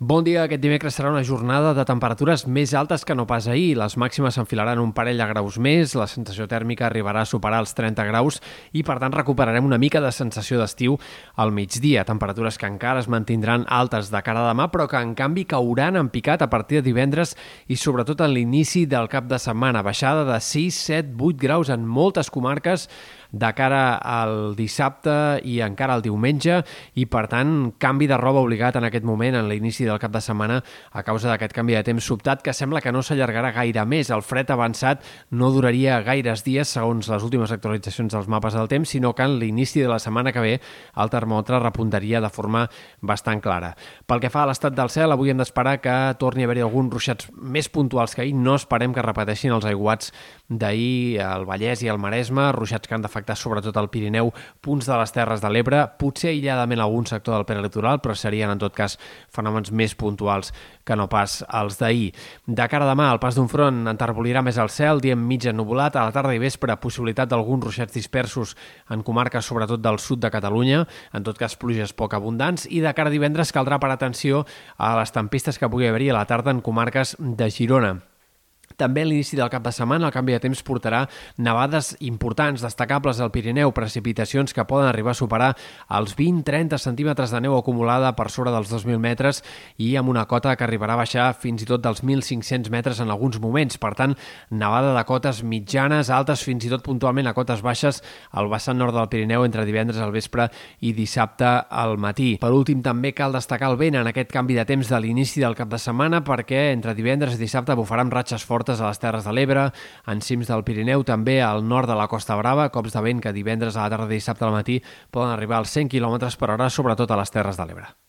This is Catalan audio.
Bon dia. Aquest dimecres serà una jornada de temperatures més altes que no pas ahir. Les màximes s'enfilaran un parell de graus més, la sensació tèrmica arribarà a superar els 30 graus i, per tant, recuperarem una mica de sensació d'estiu al migdia. Temperatures que encara es mantindran altes de cara a demà, però que, en canvi, cauran en picat a partir de divendres i, sobretot, en l'inici del cap de setmana. Baixada de 6, 7, 8 graus en moltes comarques de cara al dissabte i encara al diumenge i, per tant, canvi de roba obligat en aquest moment, en l'inici del cap de setmana, a causa d'aquest canvi de temps sobtat que sembla que no s'allargarà gaire més. El fred avançat no duraria gaires dies, segons les últimes actualitzacions dels mapes del temps, sinó que en l'inici de la setmana que ve el termòmetre repuntaria de forma bastant clara. Pel que fa a l'estat del cel, avui hem d'esperar que torni a haver-hi alguns ruixats més puntuals que ahir. No esperem que repeteixin els aiguats d'ahir al Vallès i al Maresme, ruixats que han de afectar sobretot al Pirineu, punts de les Terres de l'Ebre, potser aïlladament algun sector del prelitoral, però serien en tot cas fenòmens més puntuals que no pas els d'ahir. De cara a demà, el pas d'un front enterbolirà més el cel, diem mig ennubulat, a la tarda i vespre possibilitat d'alguns ruixats dispersos en comarques sobretot del sud de Catalunya, en tot cas pluges poc abundants, i de cara a divendres caldrà per atenció a les tempistes que pugui haver-hi a la tarda en comarques de Girona. També a l'inici del cap de setmana el canvi de temps portarà nevades importants, destacables al Pirineu, precipitacions que poden arribar a superar els 20-30 centímetres de neu acumulada per sobre dels 2.000 metres i amb una cota que arribarà a baixar fins i tot dels 1.500 metres en alguns moments. Per tant, nevada de cotes mitjanes, altes, fins i tot puntualment a cotes baixes al vessant nord del Pirineu entre divendres al vespre i dissabte al matí. Per últim, també cal destacar el vent en aquest canvi de temps de l'inici del cap de setmana perquè entre divendres i dissabte bufarà amb ratxes fortes fortes a les Terres de l'Ebre, en cims del Pirineu, també al nord de la Costa Brava, cops de vent que divendres a la tarda i dissabte al matí poden arribar als 100 km per hora, sobretot a les Terres de l'Ebre.